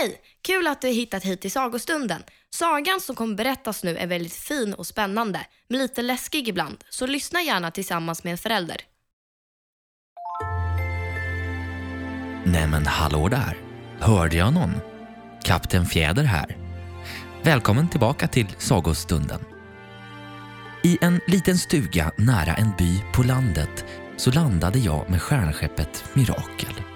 Hej! Kul att du har hittat hit till sagostunden. Sagan som kommer berättas nu är väldigt fin och spännande, men lite läskig ibland. Så lyssna gärna tillsammans med en förälder. Nej men hallå där! Hörde jag någon? Kapten Fjäder här. Välkommen tillbaka till sagostunden. I en liten stuga nära en by på landet så landade jag med stjärnskeppet Mirakel.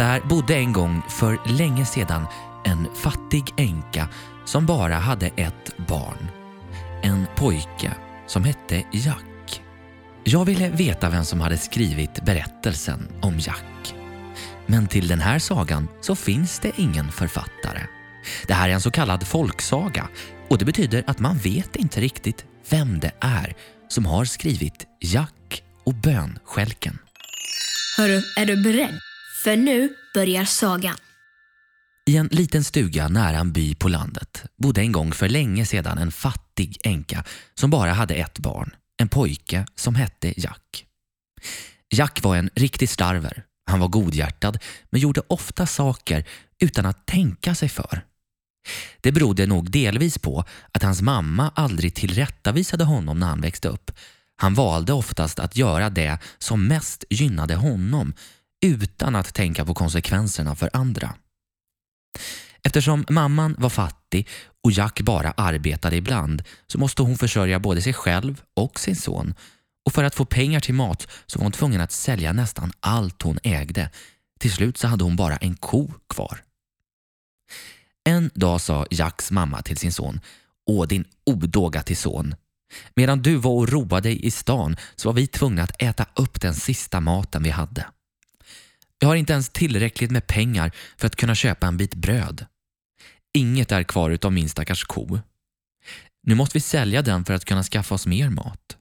Där bodde en gång för länge sedan en fattig änka som bara hade ett barn. En pojke som hette Jack. Jag ville veta vem som hade skrivit berättelsen om Jack. Men till den här sagan så finns det ingen författare. Det här är en så kallad folksaga och det betyder att man vet inte riktigt vem det är som har skrivit Jack och bönskälken. Hörru, är du beredd? För nu börjar sagan. I en liten stuga nära en by på landet bodde en gång för länge sedan en fattig änka som bara hade ett barn, en pojke som hette Jack. Jack var en riktig starver. Han var godhjärtad men gjorde ofta saker utan att tänka sig för. Det berodde nog delvis på att hans mamma aldrig tillrättavisade honom när han växte upp. Han valde oftast att göra det som mest gynnade honom utan att tänka på konsekvenserna för andra. Eftersom mamman var fattig och Jack bara arbetade ibland så måste hon försörja både sig själv och sin son. Och för att få pengar till mat så var hon tvungen att sälja nästan allt hon ägde. Till slut så hade hon bara en ko kvar. En dag sa Jacks mamma till sin son Åh, din odåga till son. Medan du var och roade dig i stan så var vi tvungna att äta upp den sista maten vi hade. Jag har inte ens tillräckligt med pengar för att kunna köpa en bit bröd. Inget är kvar utav min stackars ko. Nu måste vi sälja den för att kunna skaffa oss mer mat.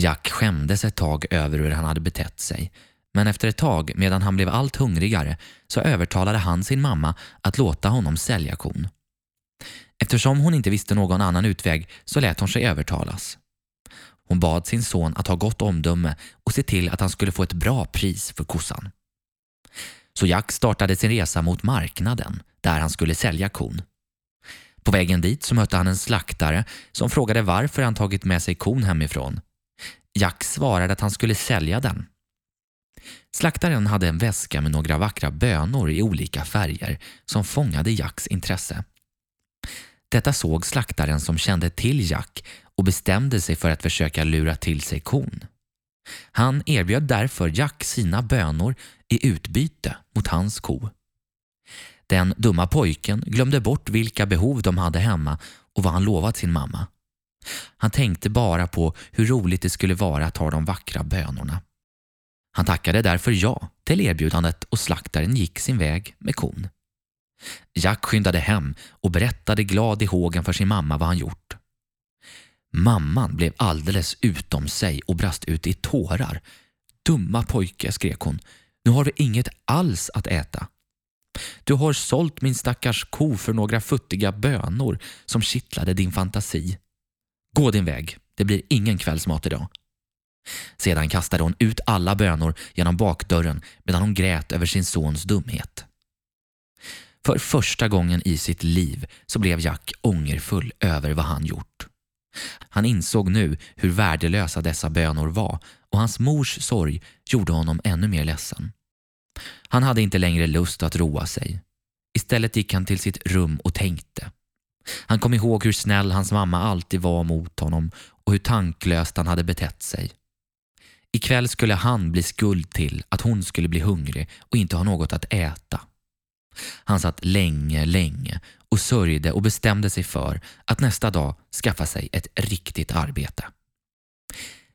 Jack skämdes ett tag över hur han hade betett sig men efter ett tag, medan han blev allt hungrigare, så övertalade han sin mamma att låta honom sälja kon. Eftersom hon inte visste någon annan utväg så lät hon sig övertalas. Hon bad sin son att ha gott omdöme och se till att han skulle få ett bra pris för kossan. Så Jack startade sin resa mot marknaden där han skulle sälja kon. På vägen dit så mötte han en slaktare som frågade varför han tagit med sig kon hemifrån. Jack svarade att han skulle sälja den. Slaktaren hade en väska med några vackra bönor i olika färger som fångade Jacks intresse. Detta såg slaktaren som kände till Jack och bestämde sig för att försöka lura till sig kon. Han erbjöd därför Jack sina bönor i utbyte mot hans ko. Den dumma pojken glömde bort vilka behov de hade hemma och vad han lovat sin mamma. Han tänkte bara på hur roligt det skulle vara att ha de vackra bönorna. Han tackade därför ja till erbjudandet och slaktaren gick sin väg med kon. Jack skyndade hem och berättade glad i hågen för sin mamma vad han gjort. Mamman blev alldeles utom sig och brast ut i tårar. Dumma pojke, skrek hon. Nu har vi inget alls att äta. Du har sålt min stackars ko för några futtiga bönor som kittlade din fantasi. Gå din väg, det blir ingen kvällsmat idag. Sedan kastade hon ut alla bönor genom bakdörren medan hon grät över sin sons dumhet. För första gången i sitt liv så blev Jack ångerfull över vad han gjort. Han insåg nu hur värdelösa dessa bönor var och hans mors sorg gjorde honom ännu mer ledsen. Han hade inte längre lust att roa sig. Istället gick han till sitt rum och tänkte. Han kom ihåg hur snäll hans mamma alltid var mot honom och hur tanklöst han hade betett sig. Ikväll skulle han bli skuld till att hon skulle bli hungrig och inte ha något att äta. Han satt länge, länge och sörjde och bestämde sig för att nästa dag skaffa sig ett riktigt arbete.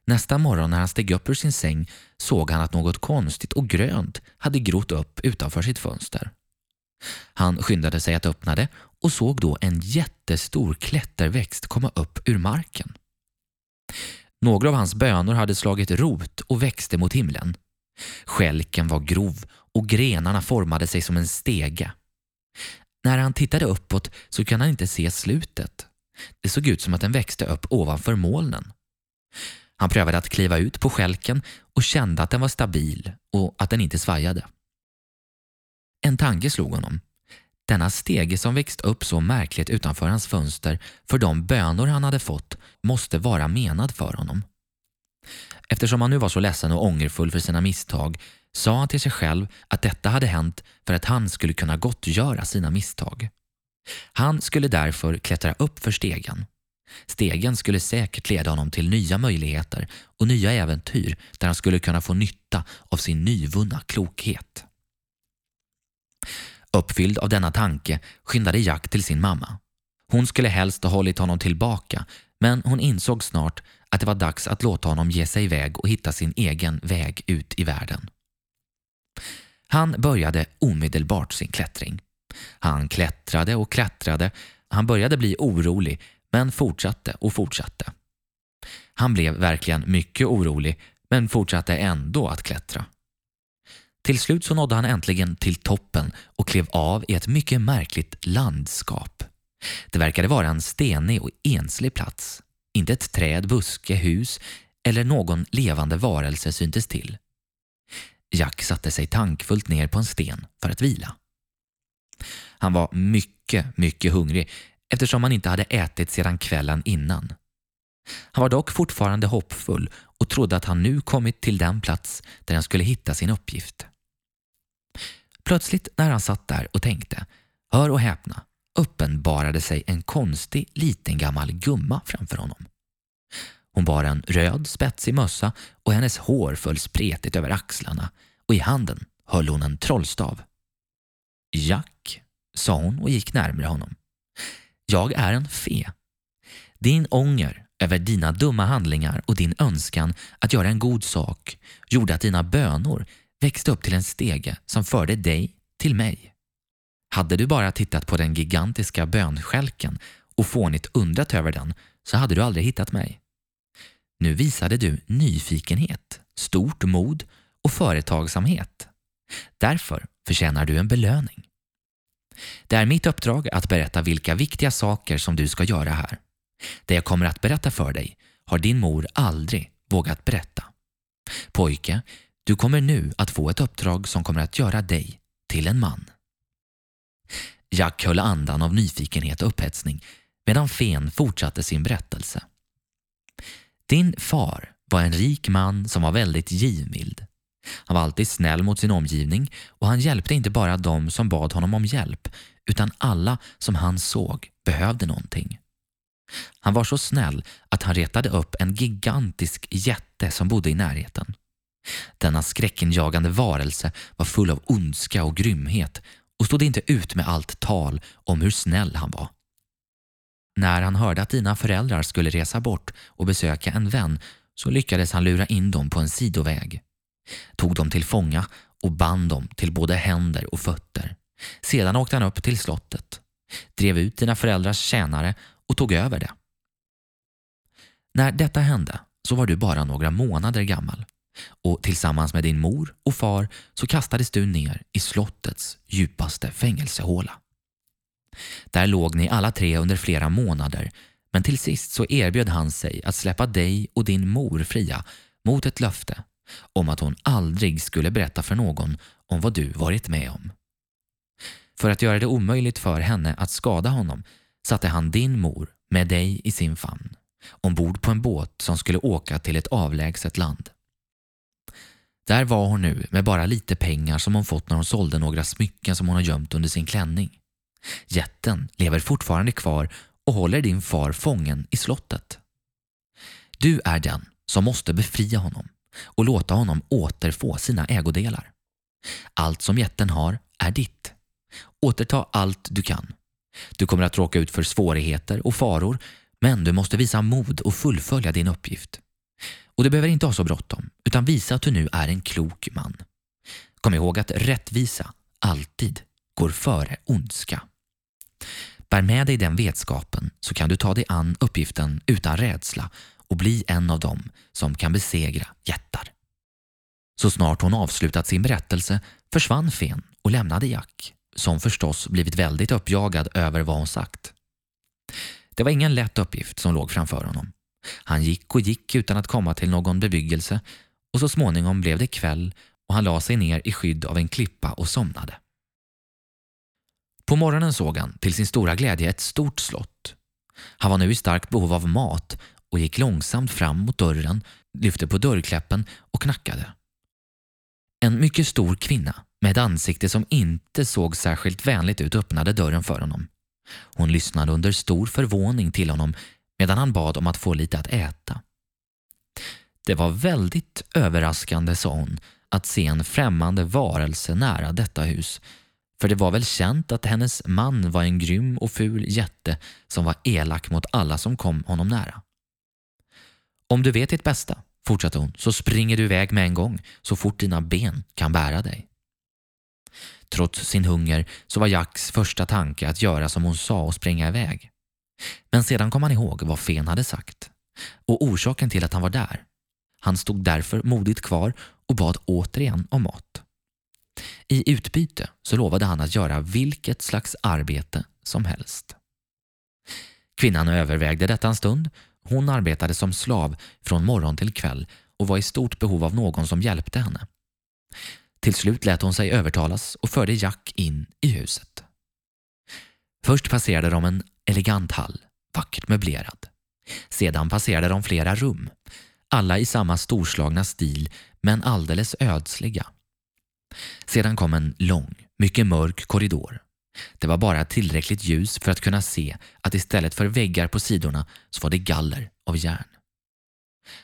Nästa morgon när han steg upp ur sin säng såg han att något konstigt och grönt hade grott upp utanför sitt fönster. Han skyndade sig att öppna det och såg då en jättestor klätterväxt komma upp ur marken. Några av hans bönor hade slagit rot och växte mot himlen. Skälken var grov och grenarna formade sig som en stege. När han tittade uppåt så kunde han inte se slutet. Det såg ut som att den växte upp ovanför molnen. Han prövade att kliva ut på skälken och kände att den var stabil och att den inte svajade. En tanke slog honom. Denna stege som växt upp så märkligt utanför hans fönster för de bönor han hade fått måste vara menad för honom. Eftersom han nu var så ledsen och ångerfull för sina misstag sa han till sig själv att detta hade hänt för att han skulle kunna gottgöra sina misstag. Han skulle därför klättra upp för stegen. Stegen skulle säkert leda honom till nya möjligheter och nya äventyr där han skulle kunna få nytta av sin nyvunna klokhet. Uppfylld av denna tanke skyndade Jack till sin mamma. Hon skulle helst ha hållit honom tillbaka men hon insåg snart att det var dags att låta honom ge sig iväg och hitta sin egen väg ut i världen. Han började omedelbart sin klättring. Han klättrade och klättrade. Han började bli orolig men fortsatte och fortsatte. Han blev verkligen mycket orolig men fortsatte ändå att klättra. Till slut så nådde han äntligen till toppen och klev av i ett mycket märkligt landskap. Det verkade vara en stenig och enslig plats. Inte ett träd, buske, hus eller någon levande varelse syntes till. Jack satte sig tankfullt ner på en sten för att vila. Han var mycket, mycket hungrig eftersom han inte hade ätit sedan kvällen innan. Han var dock fortfarande hoppfull och trodde att han nu kommit till den plats där han skulle hitta sin uppgift. Plötsligt när han satt där och tänkte, hör och häpna, uppenbarade sig en konstig liten gammal gumma framför honom. Hon bar en röd spetsig mössa och hennes hår föll spretigt över axlarna och i handen höll hon en trollstav. Jack, sa hon och gick närmare honom. Jag är en fe. Din ånger över dina dumma handlingar och din önskan att göra en god sak gjorde att dina bönor växte upp till en stege som förde dig till mig. Hade du bara tittat på den gigantiska bönskälken och fånigt undrat över den så hade du aldrig hittat mig. Nu visade du nyfikenhet, stort mod och företagsamhet. Därför förtjänar du en belöning. Det är mitt uppdrag att berätta vilka viktiga saker som du ska göra här. Det jag kommer att berätta för dig har din mor aldrig vågat berätta. Pojke, du kommer nu att få ett uppdrag som kommer att göra dig till en man. Jack höll andan av nyfikenhet och upphetsning medan Fen fortsatte sin berättelse. Din far var en rik man som var väldigt givmild. Han var alltid snäll mot sin omgivning och han hjälpte inte bara dem som bad honom om hjälp utan alla som han såg behövde någonting. Han var så snäll att han retade upp en gigantisk jätte som bodde i närheten. Denna skräckinjagande varelse var full av ondska och grymhet och stod inte ut med allt tal om hur snäll han var. När han hörde att dina föräldrar skulle resa bort och besöka en vän så lyckades han lura in dem på en sidoväg. Tog dem till fånga och band dem till både händer och fötter. Sedan åkte han upp till slottet, drev ut dina föräldrars tjänare och tog över det. När detta hände så var du bara några månader gammal och tillsammans med din mor och far så kastades du ner i slottets djupaste fängelsehåla. Där låg ni alla tre under flera månader men till sist så erbjöd han sig att släppa dig och din mor fria mot ett löfte om att hon aldrig skulle berätta för någon om vad du varit med om. För att göra det omöjligt för henne att skada honom satte han din mor med dig i sin famn ombord på en båt som skulle åka till ett avlägset land. Där var hon nu med bara lite pengar som hon fått när hon sålde några smycken som hon har gömt under sin klänning. Jätten lever fortfarande kvar och håller din far fången i slottet. Du är den som måste befria honom och låta honom återfå sina ägodelar. Allt som jätten har är ditt. Återta allt du kan. Du kommer att råka ut för svårigheter och faror men du måste visa mod och fullfölja din uppgift. Och du behöver inte ha så bråttom, utan visa att du nu är en klok man. Kom ihåg att rättvisa alltid går före ondska. Bär med dig den vetskapen så kan du ta dig an uppgiften utan rädsla och bli en av dem som kan besegra jättar. Så snart hon avslutat sin berättelse försvann Fen och lämnade Jack, som förstås blivit väldigt uppjagad över vad hon sagt. Det var ingen lätt uppgift som låg framför honom. Han gick och gick utan att komma till någon bebyggelse och så småningom blev det kväll och han la sig ner i skydd av en klippa och somnade. På morgonen såg han till sin stora glädje ett stort slott. Han var nu i starkt behov av mat och gick långsamt fram mot dörren, lyfte på dörrkläppen och knackade. En mycket stor kvinna med ett ansikte som inte såg särskilt vänligt ut öppnade dörren för honom. Hon lyssnade under stor förvåning till honom medan han bad om att få lite att äta. Det var väldigt överraskande, sa hon, att se en främmande varelse nära detta hus för det var väl känt att hennes man var en grym och ful jätte som var elak mot alla som kom honom nära. Om du vet ditt bästa, fortsatte hon, så springer du iväg med en gång så fort dina ben kan bära dig. Trots sin hunger så var Jacks första tanke att göra som hon sa och springa iväg. Men sedan kom han ihåg vad Fen hade sagt och orsaken till att han var där. Han stod därför modigt kvar och bad återigen om mat. I utbyte så lovade han att göra vilket slags arbete som helst. Kvinnan övervägde detta en stund. Hon arbetade som slav från morgon till kväll och var i stort behov av någon som hjälpte henne. Till slut lät hon sig övertalas och förde Jack in i huset. Först passerade de en elegant hall, vackert möblerad. Sedan passerade de flera rum, alla i samma storslagna stil men alldeles ödsliga. Sedan kom en lång, mycket mörk korridor. Det var bara tillräckligt ljus för att kunna se att istället för väggar på sidorna så var det galler av järn.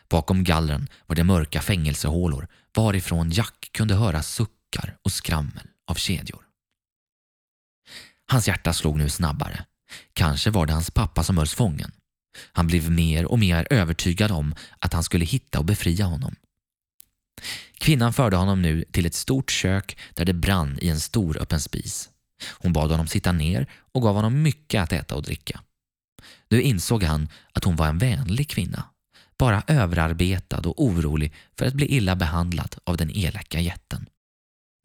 Bakom gallren var det mörka fängelsehålor varifrån Jack kunde höra suckar och skrammel av kedjor. Hans hjärta slog nu snabbare. Kanske var det hans pappa som hölls fången. Han blev mer och mer övertygad om att han skulle hitta och befria honom. Kvinnan förde honom nu till ett stort kök där det brann i en stor öppen spis. Hon bad honom sitta ner och gav honom mycket att äta och dricka. Nu insåg han att hon var en vänlig kvinna, bara överarbetad och orolig för att bli illa behandlad av den elaka jätten.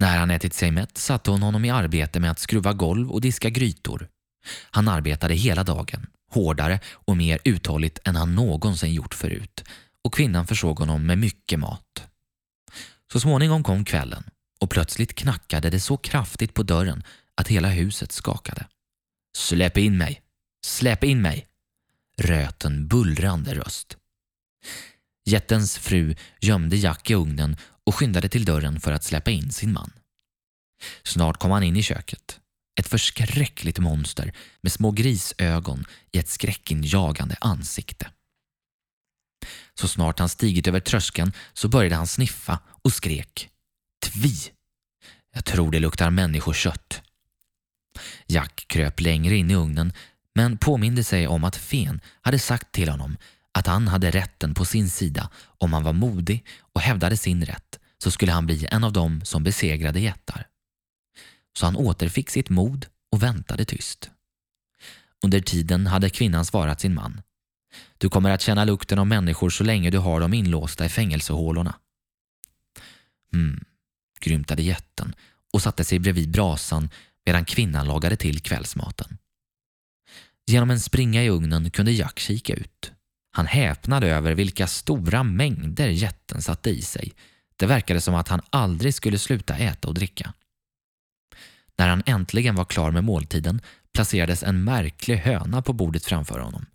När han ätit sig mätt satte hon honom i arbete med att skruva golv och diska grytor. Han arbetade hela dagen, hårdare och mer uthålligt än han någonsin gjort förut och kvinnan försåg honom med mycket mat. Så småningom kom kvällen och plötsligt knackade det så kraftigt på dörren att hela huset skakade. Släpp in mig! Släpp in mig! röt en bullrande röst. Jättens fru gömde Jack i ugnen och skyndade till dörren för att släppa in sin man. Snart kom han in i köket. Ett förskräckligt monster med små grisögon i ett skräckinjagande ansikte. Så snart han stigit över tröskeln så började han sniffa och skrek. Tvi! Jag tror det luktar människokött. Jack kröp längre in i ugnen men påminde sig om att Fen hade sagt till honom att han hade rätten på sin sida om han var modig och hävdade sin rätt så skulle han bli en av dem som besegrade jättar. Så han återfick sitt mod och väntade tyst. Under tiden hade kvinnan svarat sin man. Du kommer att känna lukten av människor så länge du har dem inlåsta i fängelsehålorna. Hmm, grymtade jätten och satte sig bredvid brasan medan kvinnan lagade till kvällsmaten. Genom en springa i ugnen kunde Jack kika ut. Han häpnade över vilka stora mängder jätten satte i sig. Det verkade som att han aldrig skulle sluta äta och dricka. När han äntligen var klar med måltiden placerades en märklig höna på bordet framför honom.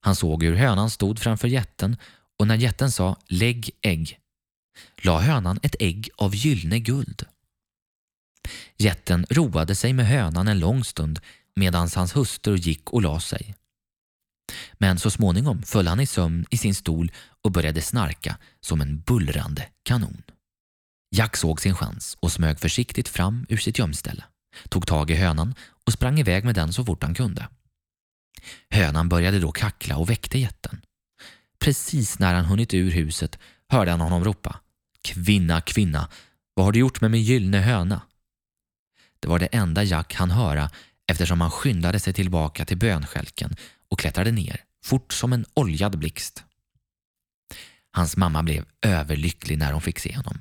Han såg hur hönan stod framför jätten och när jätten sa ”lägg ägg” la hönan ett ägg av gyllene guld. Jätten roade sig med hönan en lång stund medan hans hustru gick och la sig. Men så småningom föll han i sömn i sin stol och började snarka som en bullrande kanon. Jack såg sin chans och smög försiktigt fram ur sitt gömställe, tog tag i hönan och sprang iväg med den så fort han kunde. Hönan började då kackla och väckte jätten. Precis när han hunnit ur huset hörde han honom ropa Kvinna, kvinna, vad har du gjort med min gyllene höna? Det var det enda Jack han höra eftersom han skyndade sig tillbaka till bönskälken och klättrade ner, fort som en oljad blixt. Hans mamma blev överlycklig när hon fick se honom.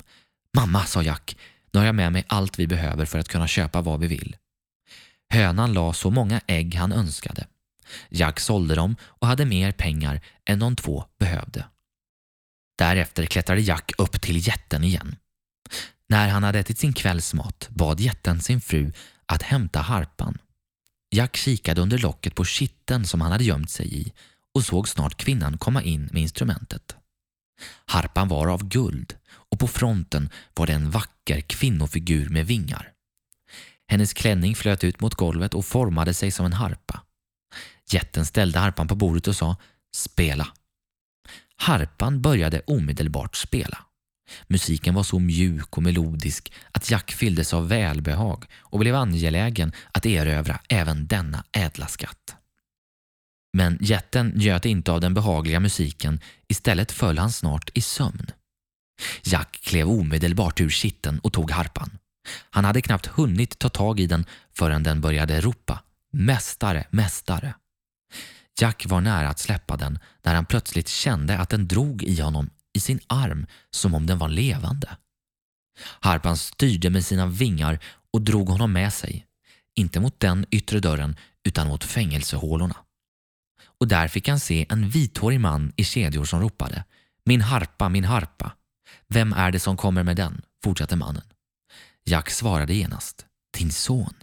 Mamma, sa Jack, nu har jag med mig allt vi behöver för att kunna köpa vad vi vill. Hönan la så många ägg han önskade. Jack sålde dem och hade mer pengar än de två behövde. Därefter klättrade Jack upp till jätten igen. När han hade ätit sin kvällsmat bad jätten sin fru att hämta harpan. Jack kikade under locket på kitten som han hade gömt sig i och såg snart kvinnan komma in med instrumentet. Harpan var av guld och på fronten var det en vacker kvinnofigur med vingar. Hennes klänning flöt ut mot golvet och formade sig som en harpa. Jätten ställde harpan på bordet och sa ”spela”. Harpan började omedelbart spela. Musiken var så mjuk och melodisk att Jack fylldes av välbehag och blev angelägen att erövra även denna ädla skatt. Men jätten njöt inte av den behagliga musiken, istället föll han snart i sömn. Jack klev omedelbart ur kitten och tog harpan. Han hade knappt hunnit ta tag i den förrän den började ropa ”Mästare, mästare”. Jack var nära att släppa den när han plötsligt kände att den drog i honom i sin arm som om den var levande. Harpan styrde med sina vingar och drog honom med sig, inte mot den yttre dörren utan mot fängelsehålorna. Och där fick han se en vithårig man i kedjor som ropade ”Min harpa, min harpa! Vem är det som kommer med den?” fortsatte mannen. Jack svarade genast ”Din son”.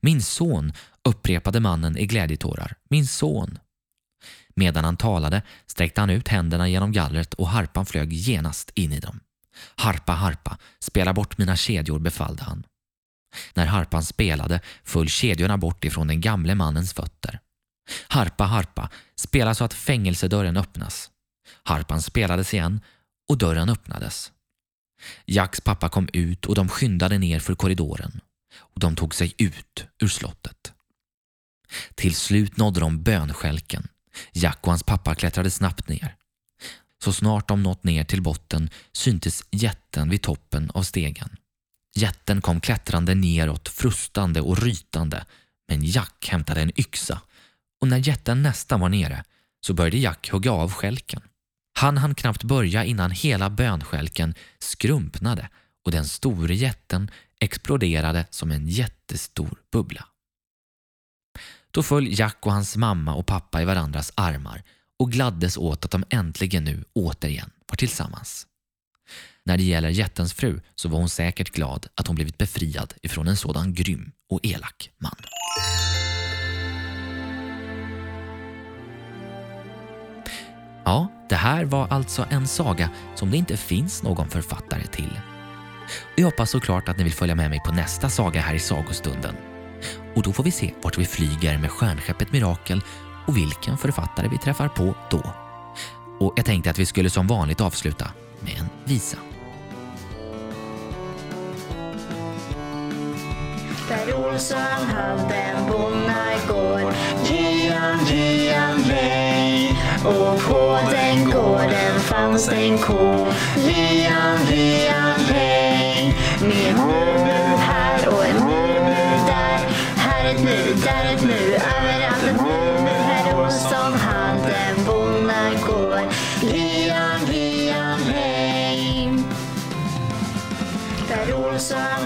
”Min son”, upprepade mannen i glädjetårar. ”Min son”. Medan han talade sträckte han ut händerna genom gallret och harpan flög genast in i dem. Harpa, harpa, spela bort mina kedjor, befallde han. När harpan spelade föll kedjorna bort ifrån den gamle mannens fötter. Harpa, harpa, spela så att fängelsedörren öppnas. Harpan spelades igen och dörren öppnades. Jacks pappa kom ut och de skyndade ner för korridoren och de tog sig ut ur slottet. Till slut nådde de bönskälken Jack och hans pappa klättrade snabbt ner. Så snart de nått ner till botten syntes jätten vid toppen av stegen. Jätten kom klättrande neråt, frustande och rytande, men Jack hämtade en yxa och när jätten nästan var nere så började Jack hugga av skälken. Han hann knappt börja innan hela bönskälken skrumpnade och den store jätten exploderade som en jättestor bubbla. Då föll Jack och hans mamma och pappa i varandras armar och gladdes åt att de äntligen nu återigen var tillsammans. När det gäller jättens fru så var hon säkert glad att hon blivit befriad ifrån en sådan grym och elak man. Ja, det här var alltså en saga som det inte finns någon författare till. Jag hoppas såklart att ni vill följa med mig på nästa saga här i sagostunden och då får vi se vart vi flyger med stjärnskeppet Mirakel och vilken författare vi träffar på då. Och jag tänkte att vi skulle som vanligt avsluta med en visa. Där Olsson hade en bonnagård Gian, gian, lej Och på den gården fanns det en ko Gian, gian, lej Med huvud här och en ett nu, där ett nu, överallt ett nu. Nu är det som handen bommar går. Lian, Lian, hej. Per Olsson